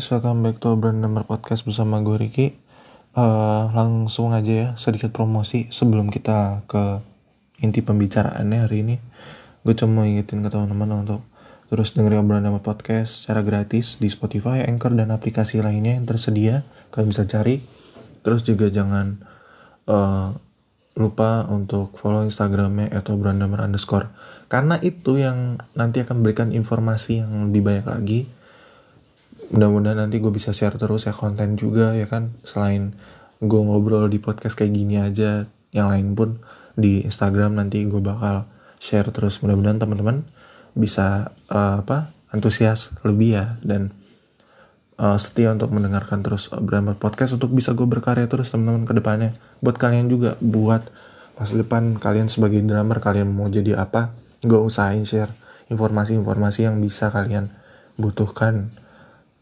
Guys, welcome back to Brand Number Podcast bersama gue Ricky. Uh, langsung aja ya, sedikit promosi sebelum kita ke inti pembicaraannya hari ini. Gue cuma ingetin ke teman-teman untuk terus dengerin Brand Number Podcast secara gratis di Spotify, Anchor, dan aplikasi lainnya yang tersedia. Kalian bisa cari. Terus juga jangan uh, lupa untuk follow Instagramnya atau Brand Number underscore. Karena itu yang nanti akan memberikan informasi yang lebih banyak lagi mudah-mudahan nanti gue bisa share terus ya konten juga ya kan. Selain gue ngobrol di podcast kayak gini aja yang lain pun di Instagram nanti gue bakal share terus. Mudah-mudahan teman-teman bisa uh, apa antusias lebih ya dan uh, setia untuk mendengarkan terus Brahma Podcast untuk bisa gue berkarya terus teman-teman ke depannya. Buat kalian juga buat masa depan kalian sebagai drummer kalian mau jadi apa gue usahain share informasi-informasi yang bisa kalian butuhkan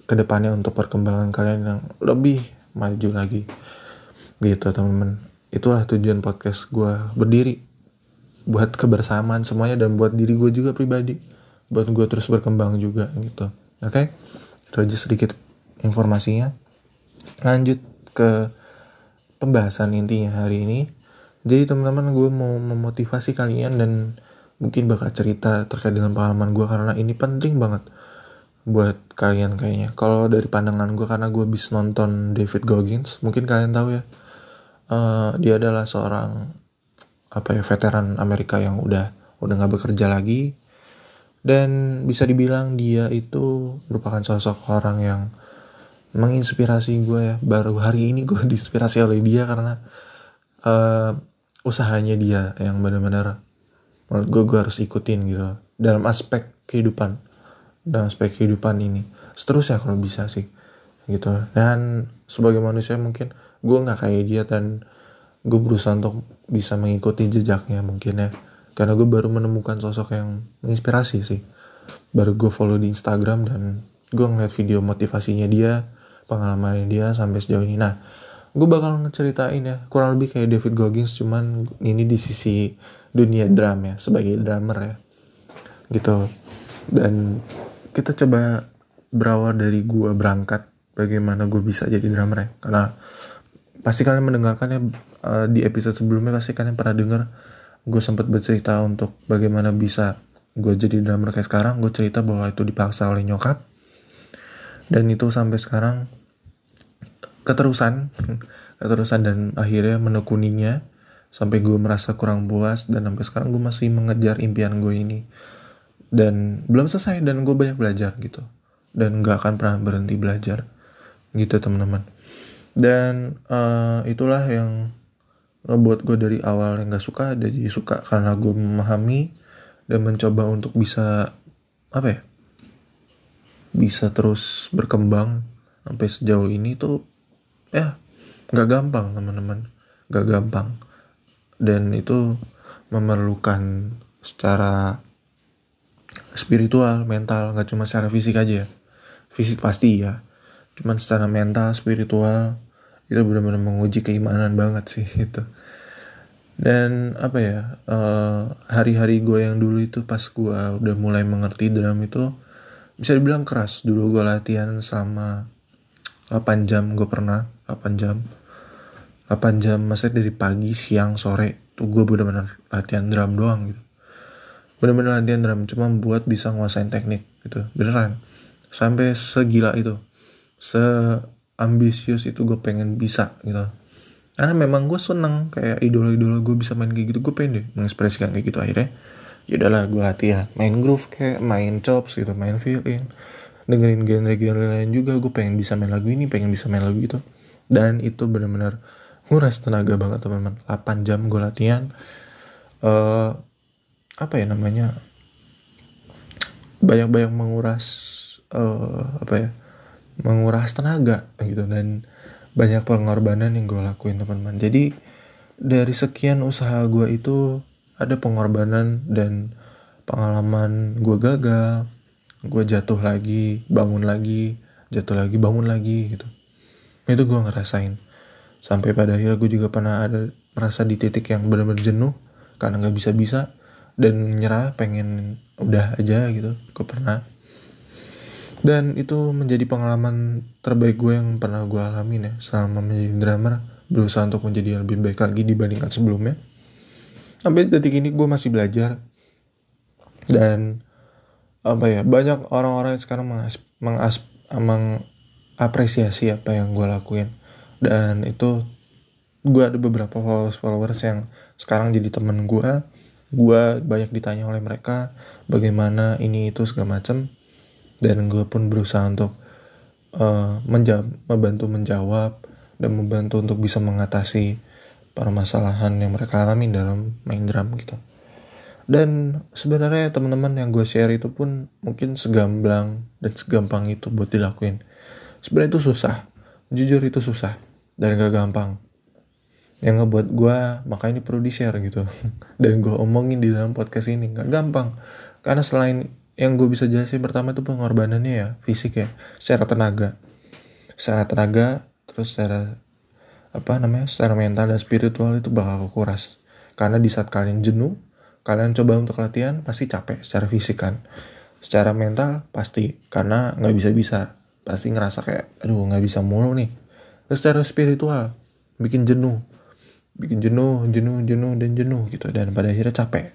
ke depannya untuk perkembangan kalian yang lebih maju lagi. Gitu teman-teman. Itulah tujuan podcast gue berdiri buat kebersamaan semuanya dan buat diri gue juga pribadi. Buat gue terus berkembang juga gitu. Oke? Okay? itu aja sedikit informasinya. Lanjut ke pembahasan intinya hari ini. Jadi teman-teman gue mau memotivasi kalian dan mungkin bakal cerita terkait dengan pengalaman gue karena ini penting banget buat kalian kayaknya. Kalau dari pandangan gue karena gue bis nonton David Goggins, mungkin kalian tahu ya, uh, dia adalah seorang apa ya veteran Amerika yang udah udah nggak bekerja lagi dan bisa dibilang dia itu merupakan sosok orang yang menginspirasi gue ya. Baru hari ini gue diinspirasi oleh dia karena uh, usahanya dia yang benar-benar menurut gue gue harus ikutin gitu dalam aspek kehidupan dalam aspek kehidupan ini. Seterusnya kalau bisa sih gitu. Dan sebagai manusia mungkin gue nggak kayak dia dan gue berusaha untuk bisa mengikuti jejaknya mungkin ya. Karena gue baru menemukan sosok yang menginspirasi sih. Baru gue follow di Instagram dan gue ngeliat video motivasinya dia pengalamannya dia sampai sejauh ini. Nah gue bakal ngeceritain ya kurang lebih kayak David Goggins cuman ini di sisi dunia drum ya sebagai drummer ya. Gitu. Dan kita coba berawal dari gue berangkat bagaimana gue bisa jadi drummer ya. Karena pasti kalian mendengarkan ya uh, di episode sebelumnya pasti kalian pernah dengar gue sempat bercerita untuk bagaimana bisa gue jadi drummer kayak sekarang. Gue cerita bahwa itu dipaksa oleh nyokap. Dan itu sampai sekarang keterusan keterusan dan akhirnya menekuninya sampai gue merasa kurang puas. Dan sampai sekarang gue masih mengejar impian gue ini dan belum selesai dan gue banyak belajar gitu. Dan nggak akan pernah berhenti belajar gitu teman-teman. Dan uh, itulah yang ngebuat gue dari awal yang gak suka jadi suka karena gue memahami dan mencoba untuk bisa apa ya bisa terus berkembang sampai sejauh ini tuh ya nggak gampang teman-teman. Nggak gampang. Dan itu memerlukan secara spiritual, mental, nggak cuma secara fisik aja. Fisik pasti ya, cuman secara mental, spiritual itu benar-benar menguji keimanan banget sih itu. Dan apa ya, uh, hari-hari gue yang dulu itu pas gue udah mulai mengerti drum itu bisa dibilang keras. Dulu gue latihan selama 8 jam gue pernah 8 jam 8 jam maksudnya dari pagi siang sore tuh gue bener-bener latihan drum doang gitu bener-bener latihan drum cuma buat bisa nguasain teknik gitu beneran. Sampai segila itu seambisius itu gue pengen bisa gitu. Karena memang gue seneng kayak idola-idola gue bisa main kayak gitu gue pengen deh mengekspresikan kayak gitu akhirnya. Ya udahlah gue latihan main groove kayak main chops gitu main feel in. Dengerin genre-genre lain juga gue pengen bisa main lagu ini pengen bisa main lagu itu. Dan itu bener-bener nguras tenaga banget teman-teman. 8 jam gue latihan. Uh, apa ya namanya banyak-banyak menguras uh, apa ya menguras tenaga gitu dan banyak pengorbanan yang gue lakuin teman-teman. Jadi dari sekian usaha gue itu ada pengorbanan dan pengalaman gue gagal gue jatuh lagi bangun lagi jatuh lagi bangun lagi gitu. Itu gue ngerasain. Sampai pada akhirnya gue juga pernah ada merasa di titik yang benar-benar jenuh karena nggak bisa-bisa dan nyerah pengen udah aja gitu gue pernah. Dan itu menjadi pengalaman terbaik gue yang pernah gue alamin ya selama menjadi drummer berusaha untuk menjadi lebih baik lagi dibandingkan sebelumnya. Sampai detik ini gue masih belajar. Dan apa ya banyak orang-orang yang sekarang mengas, mengas, mengapresiasi apa yang gue lakuin. Dan itu gue ada beberapa followers followers yang sekarang jadi temen gue gue banyak ditanya oleh mereka bagaimana ini itu segala macem? Dan gue pun berusaha untuk uh, menjawab, membantu menjawab dan membantu untuk bisa mengatasi permasalahan yang mereka alami dalam main drum gitu. Dan sebenarnya teman-teman yang gue share itu pun mungkin segamblang dan segampang itu buat dilakuin. Sebenarnya itu susah. Jujur itu susah dan gak gampang yang ngebuat gue makanya ini perlu di share gitu. Dan gue omongin di dalam podcast ini. Gak gampang. Karena selain yang gue bisa jelasin pertama itu pengorbanannya ya fisik ya secara tenaga. Secara tenaga terus secara apa namanya secara mental dan spiritual itu bakal kuras. Karena di saat kalian jenuh kalian coba untuk latihan pasti capek secara fisik kan. Secara mental pasti. Karena nggak bisa bisa pasti ngerasa kayak aduh nggak bisa mulu nih. Terus secara spiritual bikin jenuh bikin jenuh jenuh jenuh dan jenuh gitu. Dan pada akhirnya capek.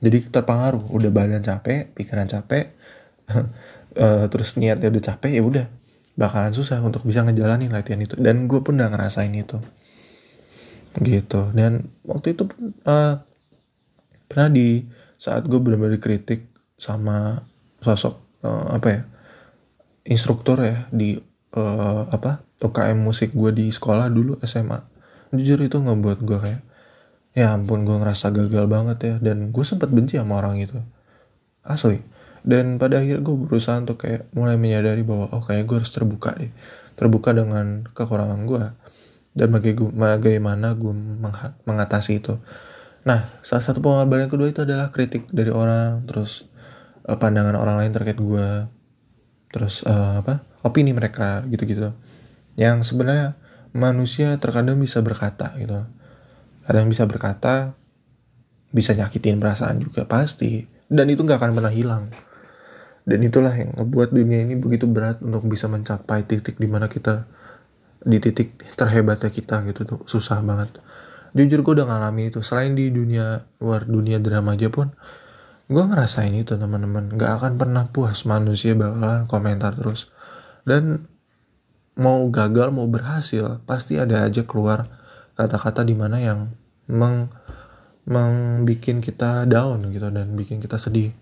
Jadi terpengaruh. Udah badan capek pikiran capek uh, terus niatnya udah capek ya udah. Bakalan susah untuk bisa ngejalanin latihan itu. Dan gue pun udah ngerasain itu. Gitu. Dan waktu itu pun uh, pernah di saat gue benar-benar kritik sama sosok uh, apa ya instruktur ya di uh, apa UKM musik gue di sekolah dulu SMA jujur itu ngebuat gue kayak ya ampun gue ngerasa gagal banget ya. Dan gue sempat benci sama orang itu. Asli. Dan pada akhirnya gue berusaha untuk kayak mulai menyadari bahwa oh kayak gue harus terbuka deh. Terbuka dengan kekurangan gue dan bagaimana gue mengatasi itu. Nah salah satu pengorbanan kedua itu adalah kritik dari orang terus uh, pandangan orang lain terkait gue terus uh, apa opini mereka gitu-gitu. Yang sebenarnya manusia terkadang bisa berkata gitu. Ada yang bisa berkata bisa nyakitin perasaan juga pasti. Dan itu nggak akan pernah hilang. Dan itulah yang ngebuat dunia ini begitu berat untuk bisa mencapai titik di mana kita di titik terhebatnya kita gitu tuh. Susah banget. Jujur gue udah ngalami itu. Selain di dunia luar dunia drama aja pun gue ngerasain itu teman-teman. Nggak akan pernah puas manusia bakalan komentar terus. Dan mau gagal mau berhasil pasti ada aja keluar kata-kata di mana yang meng membikin kita down gitu dan bikin kita sedih.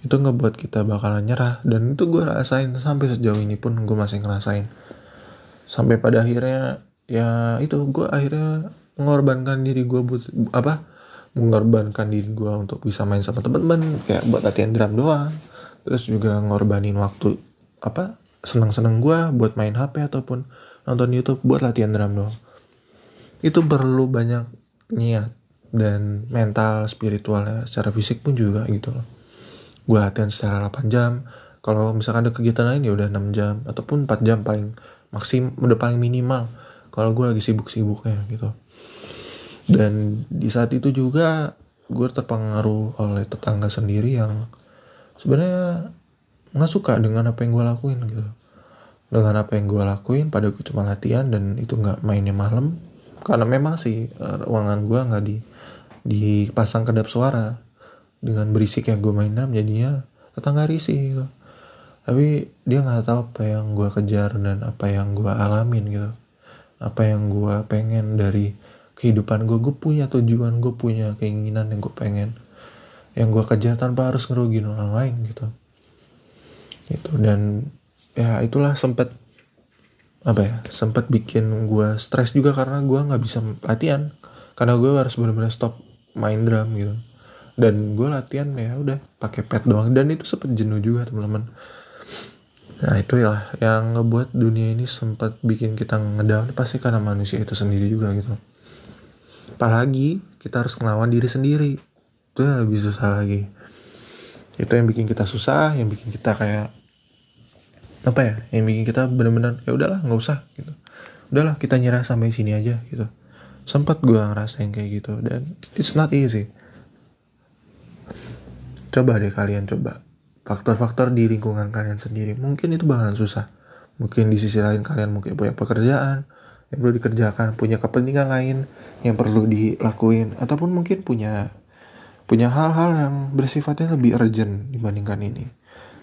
Itu ngebuat kita bakalan nyerah dan itu gue rasain sampai sejauh ini pun gue masih ngerasain. Sampai pada akhirnya ya itu gue akhirnya mengorbankan diri gue buat apa mengorbankan diri gue untuk bisa main sama teman-teman kayak buat latihan drum doang. Terus juga ngorbanin waktu apa senang-senang gue buat main HP ataupun nonton YouTube buat latihan drum doang. Itu perlu banyak niat dan mental spiritualnya secara fisik pun juga gitu loh. Gue latihan secara 8 jam. Kalau misalkan ada kegiatan lain ya udah 6 jam ataupun 4 jam paling maksim udah paling minimal kalau gue lagi sibuk-sibuknya gitu. Dan di saat itu juga gue terpengaruh oleh tetangga sendiri yang sebenarnya nggak suka dengan apa yang gue lakuin gitu. Dengan apa yang gue lakuin pada gue cuma latihan dan itu nggak mainnya malam. Karena memang sih eh, ruangan gue nggak di dipasang kedap suara. Dengan berisik yang gue main drum jadinya tetangga risih gitu. Tapi dia nggak tahu apa yang gue kejar dan apa yang gue alamin gitu. Apa yang gue pengen dari kehidupan gue gue punya tujuan gue punya keinginan yang gue pengen. Yang gue kejar tanpa harus ngerugin orang lain gitu itu dan ya itulah sempet apa ya sempat bikin gue stres juga karena gue nggak bisa latihan. Karena gue harus benar-benar stop main drum gitu. Dan gue latihan ya udah pakai pad doang. Dan itu sempat jenuh juga teman-teman. Nah itu ya yang ngebuat dunia ini sempat bikin kita ngedown. Pasti karena manusia itu sendiri juga gitu. Apalagi kita harus ngelawan diri sendiri. Itu yang lebih susah lagi itu yang bikin kita susah yang bikin kita kayak apa ya yang bikin kita bener-bener ya udahlah nggak usah gitu. Udahlah kita nyerah sampai sini aja gitu. Sempat gue ngerasain kayak gitu dan it's not easy. Coba deh kalian coba faktor-faktor di lingkungan kalian sendiri. Mungkin itu bakalan susah. Mungkin di sisi lain kalian mungkin punya pekerjaan yang perlu dikerjakan punya kepentingan lain yang perlu dilakuin ataupun mungkin punya punya hal-hal yang bersifatnya lebih urgent dibandingkan ini.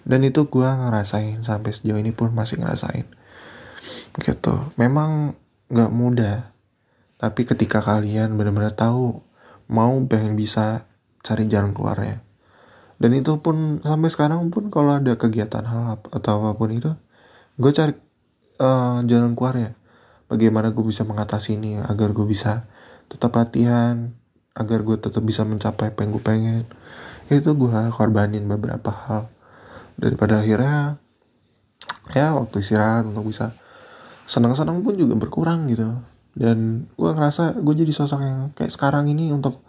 Dan itu gue ngerasain sampai sejauh ini pun masih ngerasain. Gitu. Memang nggak mudah. Tapi ketika kalian benar-benar tahu mau pengen bisa cari jalan keluarnya. Dan itu pun sampai sekarang pun kalau ada kegiatan hal atau apa pun itu gue cari uh, jalan keluarnya. Bagaimana gue bisa mengatasi ini agar gue bisa tetap latihan agar gue tetap bisa mencapai apa yang gue pengen. Itu gue korbanin beberapa hal. Daripada akhirnya ya waktu istirahat untuk bisa senang-senang pun juga berkurang gitu. Dan gue ngerasa gue jadi sosok yang kayak sekarang ini untuk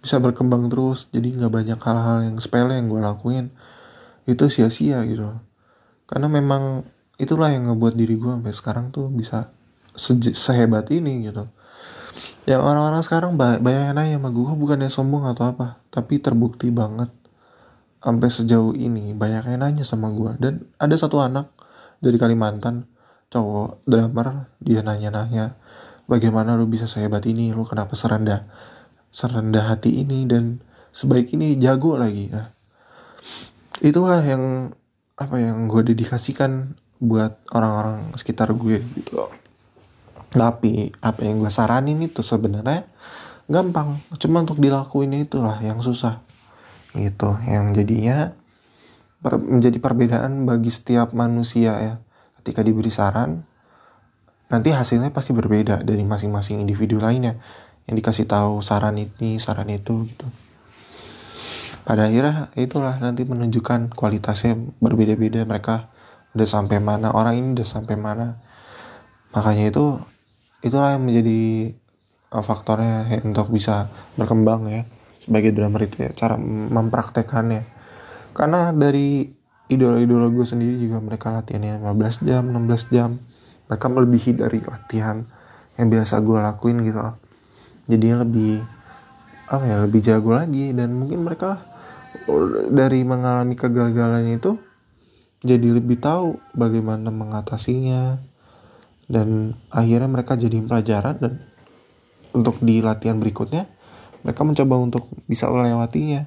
bisa berkembang terus jadi nggak banyak hal-hal yang sepele yang gue lakuin. Itu sia-sia gitu. Karena memang itulah yang ngebuat diri gue sampai sekarang tuh bisa se sehebat ini gitu yang orang-orang sekarang banyak nanya sama gue bukannya sombong atau apa tapi terbukti banget. Sampai sejauh ini banyak yang nanya sama gue dan ada satu anak dari Kalimantan cowok drummer dia nanya-nanya bagaimana lu bisa sehebat ini? Lu kenapa serendah serendah hati ini dan sebaik ini jago lagi? Nah itulah yang apa yang gue dedikasikan buat orang-orang sekitar gue gitu tapi apa yang gue saranin itu sebenarnya gampang. Cuma untuk dilakuin itulah yang susah. Gitu. Yang jadinya per, menjadi perbedaan bagi setiap manusia ya. Ketika diberi saran nanti hasilnya pasti berbeda dari masing-masing individu lainnya. Yang dikasih tahu saran ini saran itu gitu. Pada akhirnya itulah nanti menunjukkan kualitasnya berbeda-beda mereka. Udah sampai mana orang ini udah sampai mana. Makanya itu itulah yang menjadi uh, faktornya ya, untuk bisa berkembang ya sebagai drummer itu ya cara mempraktekannya. Karena dari idola-idola gue sendiri juga mereka latihannya 15 jam 16 jam mereka melebihi dari latihan yang biasa gue lakuin gitu. Jadi lebih apa ya lebih jago lagi dan mungkin mereka dari mengalami kegagalannya itu jadi lebih tahu bagaimana mengatasinya dan akhirnya mereka jadi pelajaran dan untuk di latihan berikutnya mereka mencoba untuk bisa melewatinya.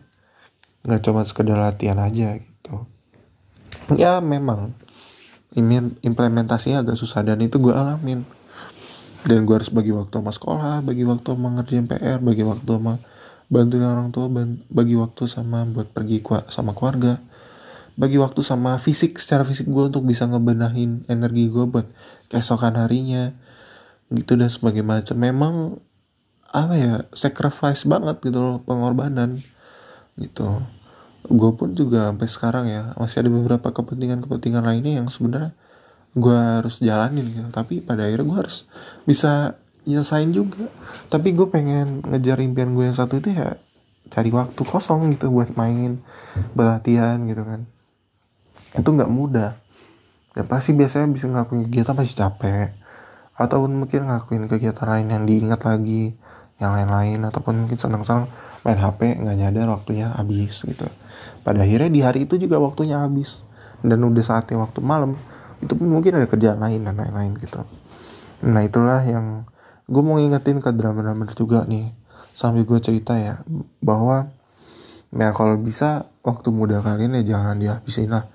Nggak cuma sekedar latihan aja gitu. Ya memang. Implementasinya agak susah dan itu gue alamin. Dan gue harus bagi waktu sama sekolah bagi waktu sama ngerjain PR bagi waktu sama bantuin orang tua bagi waktu sama buat pergi sama keluarga bagi waktu sama fisik secara fisik gue untuk bisa ngebenahin energi gue buat keesokan harinya gitu dan sebagai macam. Memang apa ya sacrifice banget gitu loh pengorbanan gitu. Gue pun juga sampai sekarang ya masih ada beberapa kepentingan-kepentingan lainnya yang sebenarnya gue harus jalanin gitu. Tapi pada akhirnya gue harus bisa nyelesain juga. Tapi gue pengen ngejar impian gue yang satu itu ya cari waktu kosong gitu buat main berlatihan gitu kan itu nggak mudah. Dan pasti biasanya bisa ngelakuin kegiatan pasti capek. Ataupun mungkin ngelakuin kegiatan lain yang diingat lagi yang lain-lain ataupun mungkin senang-senang main HP nggak nyadar waktunya habis gitu. Pada akhirnya di hari itu juga waktunya habis. Dan udah saatnya waktu malam itu pun mungkin ada kerjaan lain dan lain-lain gitu. Nah itulah yang gue mau ngingetin ke drama-drama juga nih. Sambil gue cerita ya bahwa ya kalau bisa waktu muda kalian ya jangan dihabisin lah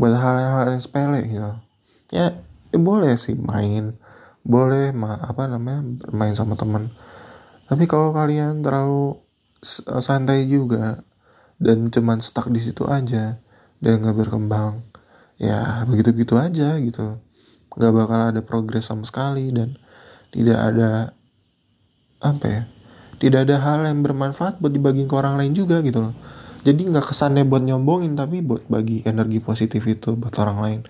buat hal-hal yang sepele gitu. Ya, ya boleh sih main. Boleh ma apa namanya bermain sama teman tapi kalau kalian terlalu santai juga dan cuman stuck di situ aja dan nggak berkembang ya begitu begitu aja gitu. Nggak bakal ada progres sama sekali dan tidak ada apa ya tidak ada hal yang bermanfaat buat dibagi ke orang lain juga gitu loh jadi nggak kesannya buat nyombongin tapi buat bagi energi positif itu buat orang lain.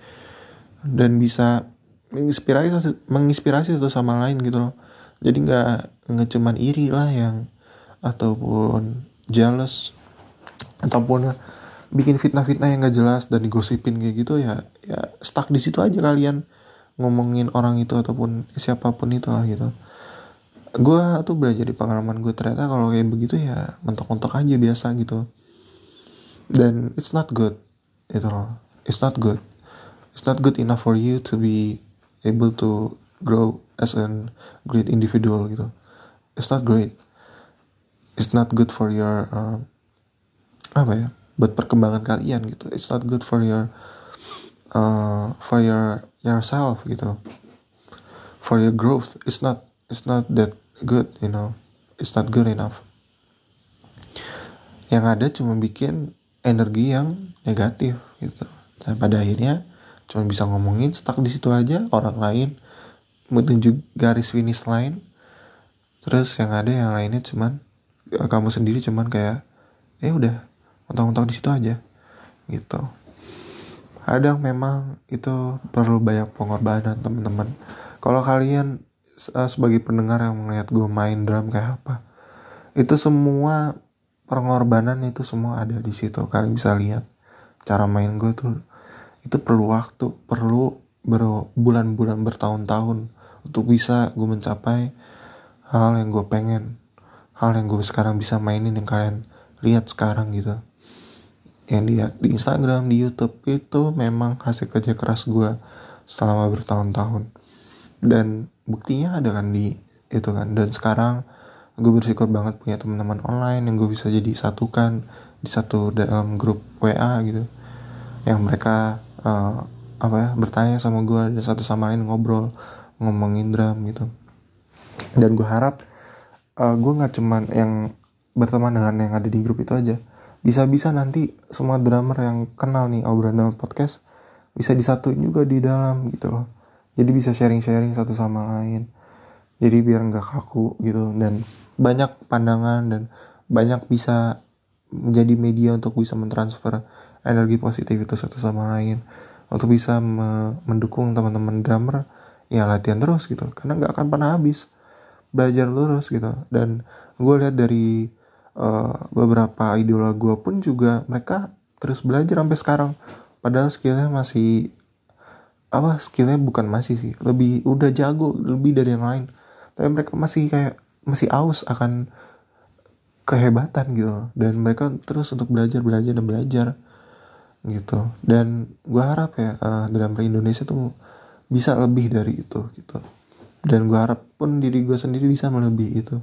Dan bisa menginspirasi menginspirasi satu sama lain gitu loh. Jadi nggak nggak cuman iri lah yang ataupun jealous ataupun bikin fitnah-fitnah yang gak jelas dan digosipin kayak gitu ya ya stuck di situ aja kalian. Ngomongin orang itu ataupun siapa pun itu lah gitu. Gue tuh belajar di pengalaman gue ternyata kalau kayak begitu ya mentok-mentok aja biasa gitu dan it's not good itu loh it's not good. It's not good enough for you to be able to grow as a great individual gitu. It's not great. It's not good for your uh, apa ya buat perkembangan kalian gitu. It's not good for your uh, for your yourself gitu. For your growth. It's not it's not that good you know. It's not good enough. Yang ada cuma bikin energi yang negatif gitu. Dan pada akhirnya cuma bisa ngomongin stuck di situ aja orang lain menuju garis finish line. Terus yang ada yang lainnya cuman eh, kamu sendiri cuman kayak eh udah mentang-mentang di situ aja gitu. Kadang memang itu perlu banyak pengorbanan teman-teman. Kalau kalian uh, sebagai pendengar yang melihat gue main drum kayak apa itu semua pengorbanan itu semua ada di situ. Kalian bisa lihat cara main gue tuh itu perlu waktu perlu berbulan-bulan bertahun-tahun untuk bisa gue mencapai hal yang gue pengen hal yang gue sekarang bisa mainin yang kalian lihat sekarang gitu. Yang lihat di Instagram di YouTube itu memang hasil kerja keras gue selama bertahun-tahun. Dan buktinya ada kan di itu kan. Dan sekarang gue bersyukur banget punya teman-teman online yang gue bisa jadi satukan di satu dalam grup WA gitu. Yang mereka uh, apa ya bertanya sama gue dan satu sama lain ngobrol ngomongin drum gitu. Dan gue harap uh, gue nggak cuman yang berteman dengan yang ada di grup itu aja. Bisa-bisa nanti semua drummer yang kenal nih obrolan dalam podcast bisa disatuin juga di dalam gitu loh. Jadi bisa sharing-sharing satu sama lain jadi biar nggak kaku gitu. Dan banyak pandangan dan banyak bisa menjadi media untuk bisa mentransfer energi positif itu satu sama lain. Untuk bisa me mendukung teman-teman drummer ya latihan terus gitu. Karena nggak akan pernah habis. Belajar terus gitu. Dan gue lihat dari uh, beberapa idola gue pun juga mereka terus belajar sampai sekarang. Padahal skillnya masih apa skillnya bukan masih sih. Lebih udah jago lebih dari yang lain tapi mereka masih kayak masih aus akan kehebatan gitu. Dan mereka terus untuk belajar belajar dan belajar gitu. Dan gue harap ya uh, drummer Indonesia tuh bisa lebih dari itu gitu. Dan gue harap pun diri gue sendiri bisa melebihi itu.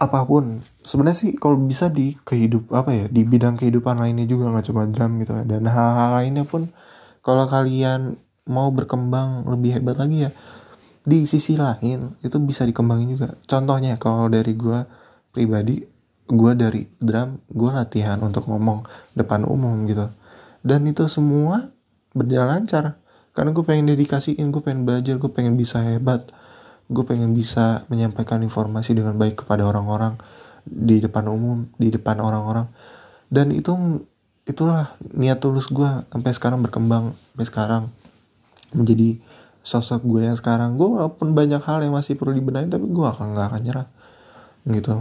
Apa pun. Sebenarnya sih kalau bisa di kehidup apa ya di bidang kehidupan lainnya juga nggak cuma drum gitu. Dan hal-hal lainnya pun kalau kalian mau berkembang lebih hebat lagi ya di sisi lain itu bisa dikembangin juga. Contohnya kalau dari gue pribadi gue dari drum gue latihan untuk ngomong depan umum gitu. Dan itu semua berjalan lancar. Karena gue pengen dedikasiin gue pengen belajar gue pengen bisa hebat. Gue pengen bisa menyampaikan informasi dengan baik kepada orang-orang di depan umum di depan orang-orang. Dan itu itulah niat tulus gue sampai sekarang berkembang sampai sekarang menjadi sosok gue yang sekarang. Gue walaupun banyak hal yang masih perlu dibenahi tapi gue akan nggak akan nyerah. Gitu.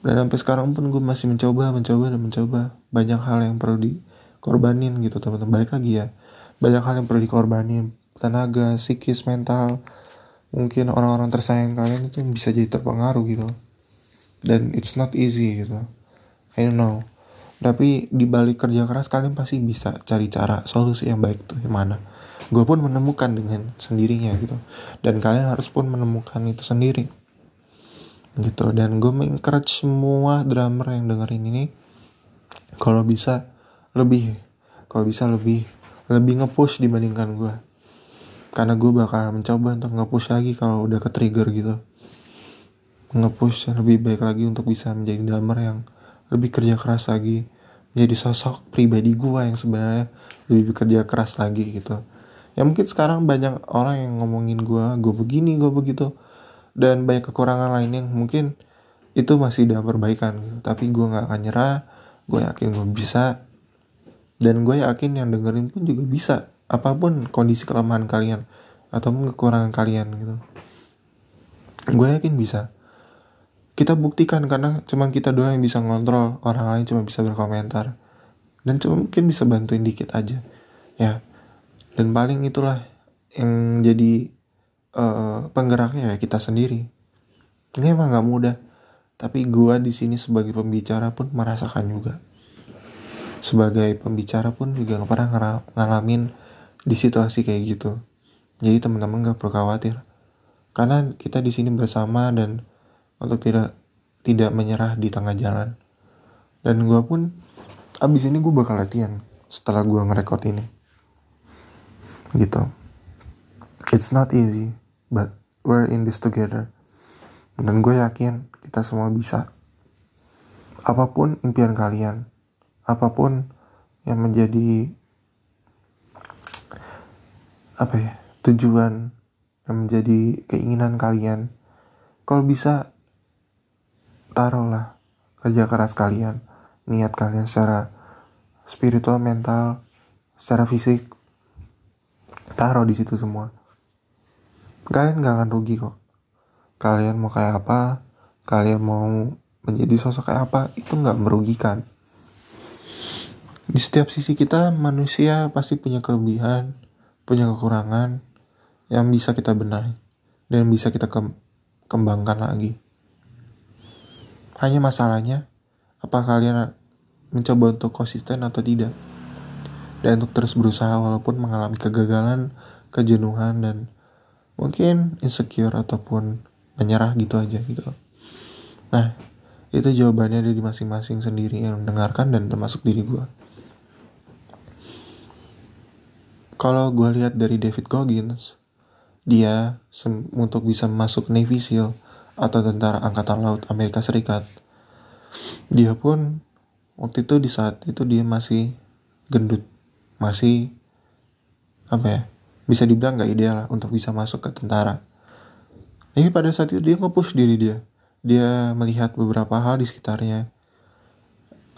Dan sampai sekarang pun gue masih mencoba mencoba dan mencoba. Banyak hal yang perlu dikorbanin gitu teman-teman. Balik lagi ya. Banyak hal yang perlu dikorbanin. Tenaga psikis mental. Mungkin orang-orang tersayang kalian itu bisa jadi terpengaruh gitu. Dan it's not easy gitu. I don't know. Tapi di balik kerja keras kalian pasti bisa cari cara solusi yang baik tuh yang mana gue pun menemukan dengan sendirinya gitu. Dan kalian harus pun menemukan itu sendiri. Gitu. Dan gue mengencourage semua drummer yang dengerin ini kalau bisa lebih kalau bisa lebih lebih ngepush dibandingkan gue karena gue bakal mencoba untuk nge-push lagi kalau udah ke trigger gitu. Nge-push lebih baik lagi untuk bisa menjadi drummer yang lebih kerja keras lagi. Menjadi sosok pribadi gue yang sebenarnya lebih bekerja keras lagi gitu ya mungkin sekarang banyak orang yang ngomongin gue gue begini gue begitu. Dan banyak kekurangan lain yang mungkin itu masih dalam perbaikan. Tapi gue nggak akan nyerah gue yakin gue bisa. Dan gue yakin yang dengerin pun juga bisa. Apa pun kondisi kelemahan kalian ataupun kekurangan kalian gitu. Gue yakin bisa. Kita buktikan karena cuma kita doang yang bisa ngontrol. Orang lain cuma bisa berkomentar. Dan cuma mungkin bisa bantuin dikit aja. Ya dan paling itulah yang jadi uh, penggeraknya ya kita sendiri. Ini emang nggak mudah tapi gue di sini sebagai pembicara pun merasakan juga. Sebagai pembicara pun juga pernah ngalamin di situasi kayak gitu. Jadi teman-teman gak perlu khawatir. Karena kita di sini bersama dan untuk tidak tidak menyerah di tengah jalan. Dan gue pun abis ini gue bakal latihan setelah gue ngerekord ini gitu. It's not easy but we're in this together. Dan gue yakin kita semua bisa. Apa pun impian kalian apa pun yang menjadi apa ya tujuan yang menjadi keinginan kalian kalau bisa taruhlah kerja keras kalian niat kalian secara spiritual mental secara fisik taruh di situ semua. Kalian gak akan rugi kok. Kalian mau kayak apa? Kalian mau menjadi sosok kayak apa? Itu nggak merugikan. Di setiap sisi kita manusia pasti punya kelebihan punya kekurangan yang bisa kita benahi dan bisa kita kembangkan lagi. Hanya masalahnya, apa kalian mencoba untuk konsisten atau tidak? Dan untuk terus berusaha walaupun mengalami kegagalan, kejenuhan, dan mungkin insecure ataupun menyerah gitu aja gitu. Nah, itu jawabannya dari masing-masing sendiri yang mendengarkan dan termasuk diri gue. Kalau gue lihat dari David Goggins, dia untuk bisa masuk Navy SEAL, atau tentara angkatan laut Amerika Serikat. Dia pun waktu itu di saat itu dia masih gendut, masih apa ya? Bisa dibilang nggak ideal untuk bisa masuk ke tentara. Tapi pada saat itu dia nge-push diri dia. Dia melihat beberapa hal di sekitarnya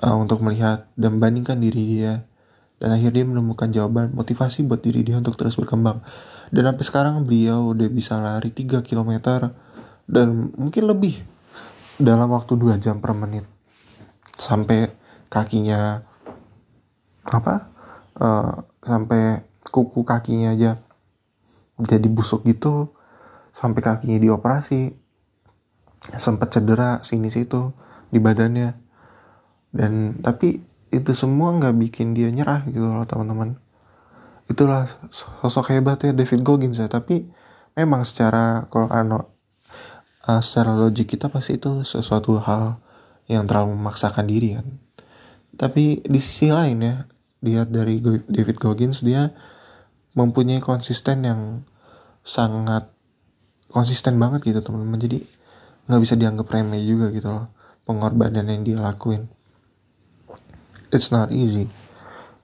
uh, untuk melihat dan bandingkan diri dia dan akhirnya dia menemukan jawaban motivasi buat diri dia untuk terus berkembang dan sampai sekarang beliau udah bisa lari 3 km dan mungkin lebih dalam waktu 2 jam per menit sampai kakinya apa uh, sampai kuku kakinya aja jadi busuk gitu sampai kakinya dioperasi sempat cedera sini situ di badannya. Dan tapi itu semua nggak bikin dia nyerah gitu loh teman-teman. Itulah sosok hebatnya David Goggins ya. Tapi memang secara kalau uh, secara logik kita pasti itu sesuatu hal yang terlalu memaksakan diri kan. Tapi di sisi lain ya lihat dari David Goggins dia mempunyai konsisten yang sangat konsisten banget gitu teman-teman. Jadi nggak bisa dianggap remeh juga gitu loh pengorbanan yang dia lakuin. It's not easy.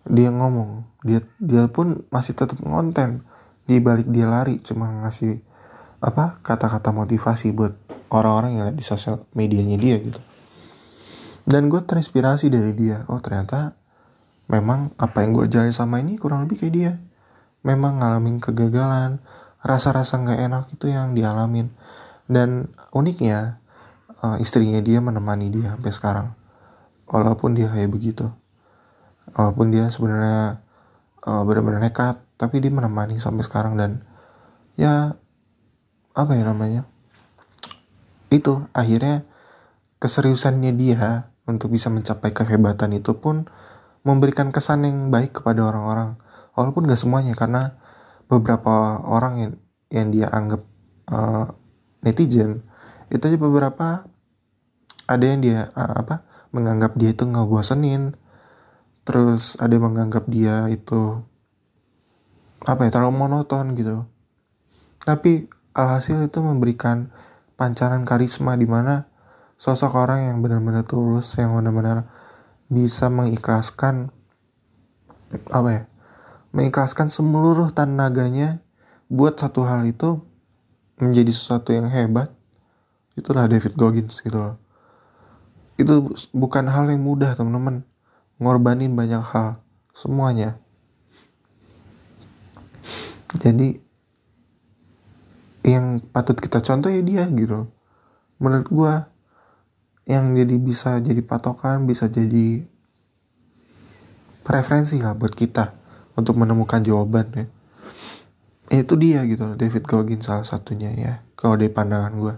Dia ngomong dia dia pun masih tetap ngonten. Di balik dia lari cuma ngasih apa kata-kata motivasi buat orang-orang yang lihat di sosial medianya dia gitu. Dan gue terinspirasi dari dia. Oh ternyata memang apa yang gue jalani sama ini kurang lebih kayak dia. Memang ngalamin kegagalan rasa-rasa nggak enak itu yang dialamin. Dan uniknya uh, istrinya dia menemani dia sampai sekarang. Walaupun dia kayak begitu. Walaupun dia sebenarnya uh, benar-benar nekat tapi dia menemani sampai sekarang dan ya apa ya namanya? Itu akhirnya keseriusannya dia untuk bisa mencapai kehebatan itu pun memberikan kesan yang baik kepada orang-orang. Walaupun gak semuanya karena beberapa orang yang yang dia anggap uh, netizen itu aja beberapa ada yang dia uh, apa menganggap dia itu nggak bosenin terus ada yang menganggap dia itu apa ya terlalu monoton gitu. Tapi alhasil itu memberikan pancaran karisma di mana sosok orang yang benar-benar tulus yang benar-benar bisa mengikhlaskan apa ya mengikhlaskan seluruh tenaganya buat satu hal itu menjadi sesuatu yang hebat itulah David Goggins gitu loh. Itu bukan hal yang mudah teman-teman. Ngorbanin banyak hal semuanya. Jadi yang patut kita contoh ya dia gitu. Menurut gue yang jadi bisa jadi patokan bisa jadi preferensi lah buat kita untuk menemukan jawaban ya. Itu dia gitu David Goggins salah satunya ya kalau dari pandangan gue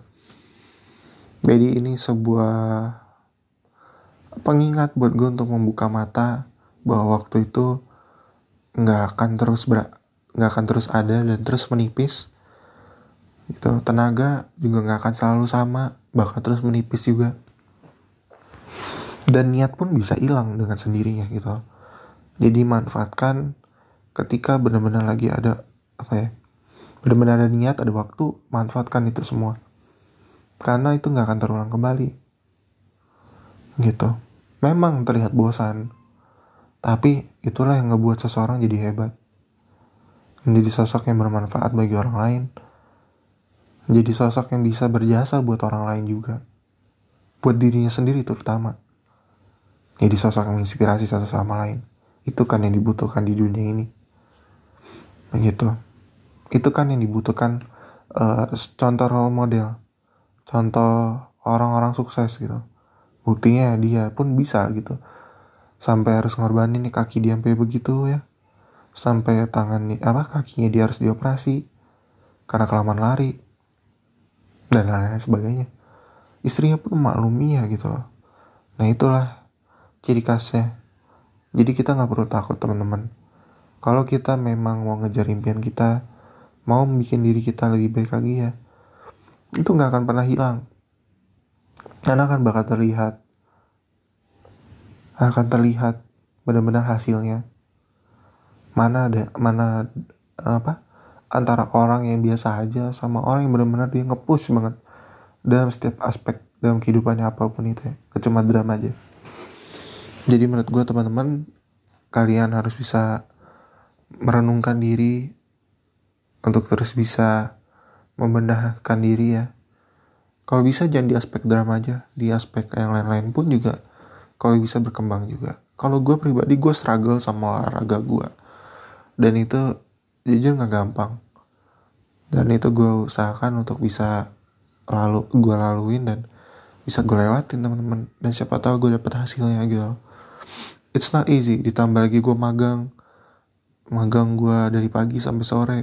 jadi ini sebuah pengingat buat gue untuk membuka mata bahwa waktu itu nggak akan terus ber nggak akan terus ada dan terus menipis. Gitu tenaga juga nggak akan selalu sama bakal terus menipis juga dan niat pun bisa hilang dengan sendirinya gitu. Jadi manfaatkan ketika benar-benar lagi ada apa ya benar-benar ada niat ada waktu manfaatkan itu semua. Karena itu nggak akan terulang kembali. Gitu. Memang terlihat bosan. Tapi itulah yang ngebuat seseorang jadi hebat. Menjadi sosok yang bermanfaat bagi orang lain. Menjadi sosok yang bisa berjasa buat orang lain juga. Buat dirinya sendiri terutama jadi sosok yang menginspirasi satu sama lain. Itu kan yang dibutuhkan di dunia ini. Begitu. Itu kan yang dibutuhkan uh, contoh role model. Contoh orang-orang sukses gitu. Buktinya dia pun bisa gitu. Sampai harus ngorbanin nih kaki dia sampai begitu ya. Sampai tangan apa kakinya dia harus dioperasi. Karena kelamaan lari. Dan lain-lain sebagainya. Istrinya pun maklumi ya gitu loh. Nah itulah ciri khasnya. Jadi kita nggak perlu takut teman-teman. Kalau kita memang mau ngejar impian kita mau bikin diri kita lebih baik lagi ya itu nggak akan pernah hilang. Karena akan bakal terlihat. Akan terlihat benar-benar hasilnya. Mana ada mana apa antara orang yang biasa aja sama orang yang benar-benar dia ngepush banget dalam setiap aspek dalam kehidupannya apa pun itu ya. Cuma drama aja jadi menurut gue teman-teman kalian harus bisa merenungkan diri untuk terus bisa membenahkan diri ya. Kalau bisa jangan di aspek drama aja. Di aspek yang lain-lain pun juga kalau bisa berkembang juga. Kalau gue pribadi gue struggle sama olahraga gue dan itu jujur nggak gampang. Dan itu gue usahakan untuk bisa lalu gue laluin dan bisa gue lewatin teman-teman. Dan siapa tahu gue dapet hasilnya gitu it's not easy. Ditambah lagi gue magang. Magang gue dari pagi sampai sore.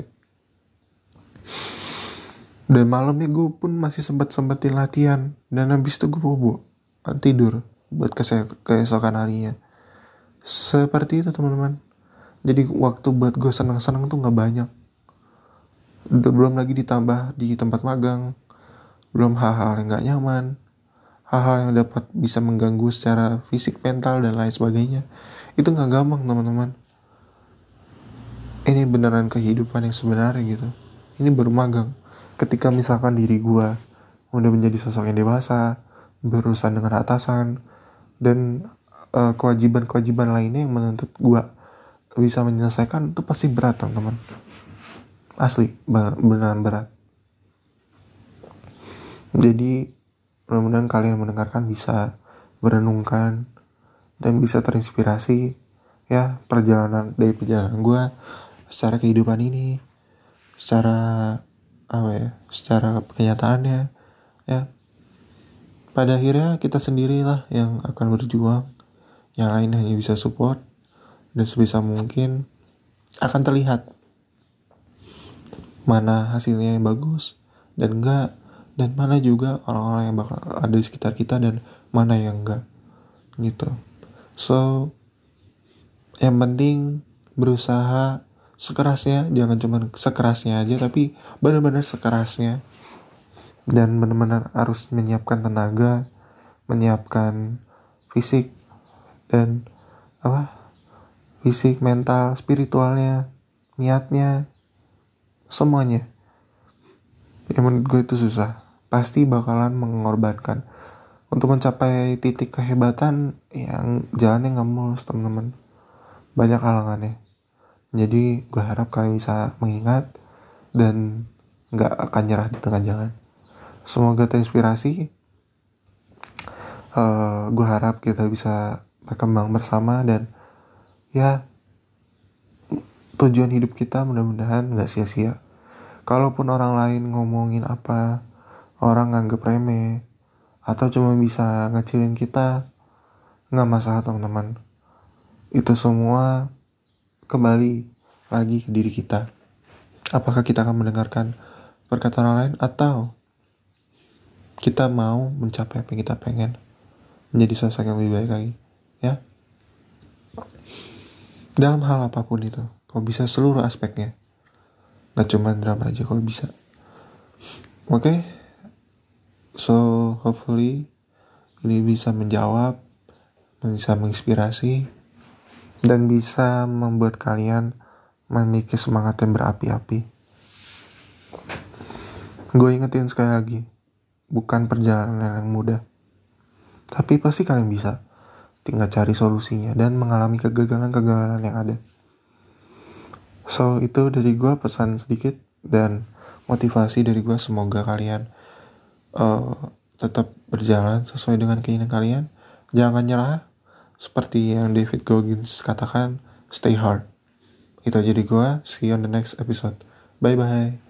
Dan malamnya gue pun masih sempat sempetin latihan. Dan habis itu gue bobo tidur buat keesokan harinya. Seperti itu teman-teman. Jadi waktu buat gue senang-senang tuh nggak banyak. Belum lagi ditambah di tempat magang. Belum hal-hal yang nggak nyaman hal-hal yang dapat bisa mengganggu secara fisik mental dan lain sebagainya. Itu nggak gampang teman-teman. Ini beneran kehidupan yang sebenarnya gitu. Ini baru magang. Ketika misalkan diri gue udah menjadi sosok yang dewasa berurusan dengan atasan dan kewajiban kewajiban-kewajiban lainnya yang menuntut gue bisa menyelesaikan itu pasti berat teman-teman. Asli beneran berat. Jadi mudah-mudahan kalian mendengarkan bisa merenungkan dan bisa terinspirasi ya perjalanan dari perjalanan gue secara kehidupan ini secara apa ya secara kenyataannya ya. Pada akhirnya kita sendirilah yang akan berjuang yang lain hanya bisa support dan sebisa mungkin akan terlihat mana hasilnya yang bagus dan enggak dan mana juga orang-orang yang bakal ada di sekitar kita dan mana yang enggak gitu so yang penting berusaha sekerasnya jangan cuma sekerasnya aja tapi benar-benar sekerasnya dan benar-benar harus menyiapkan tenaga, menyiapkan fisik dan apa? Fisik, mental, spiritualnya, niatnya, semuanya. Yang menurut gue itu susah. Pasti bakalan mengorbankan. Untuk mencapai titik kehebatan yang jalannya nggak mulus teman-teman. Banyak halangannya. Jadi gue harap kalian bisa mengingat dan nggak akan nyerah di tengah jalan. Semoga terinspirasi. Uh, eh, gue harap kita bisa berkembang bersama dan ya tujuan hidup kita mudah-mudahan gak sia-sia. Kalaupun orang lain ngomongin apa, orang nganggep remeh, atau cuma bisa ngecilin kita, nggak masalah teman-teman. Itu semua kembali lagi ke diri kita. Apakah kita akan mendengarkan perkataan orang lain atau kita mau mencapai apa yang kita pengen menjadi sosok yang lebih baik lagi ya dalam hal apa pun itu kalau bisa seluruh aspeknya nggak cuma drama aja kalau bisa oke okay? So hopefully ini bisa menjawab bisa menginspirasi dan bisa membuat kalian memiliki semangat yang berapi-api gue ingetin sekali lagi bukan perjalanan yang mudah tapi pasti kalian bisa tinggal cari solusinya dan mengalami kegagalan-kegagalan yang ada. So, itu dari gue pesan sedikit dan motivasi dari gue semoga kalian uh, tetap berjalan sesuai dengan keinginan kalian. Jangan nyerah, seperti yang David Goggins katakan, stay hard. Itu aja dari gue, see you on the next episode. Bye-bye.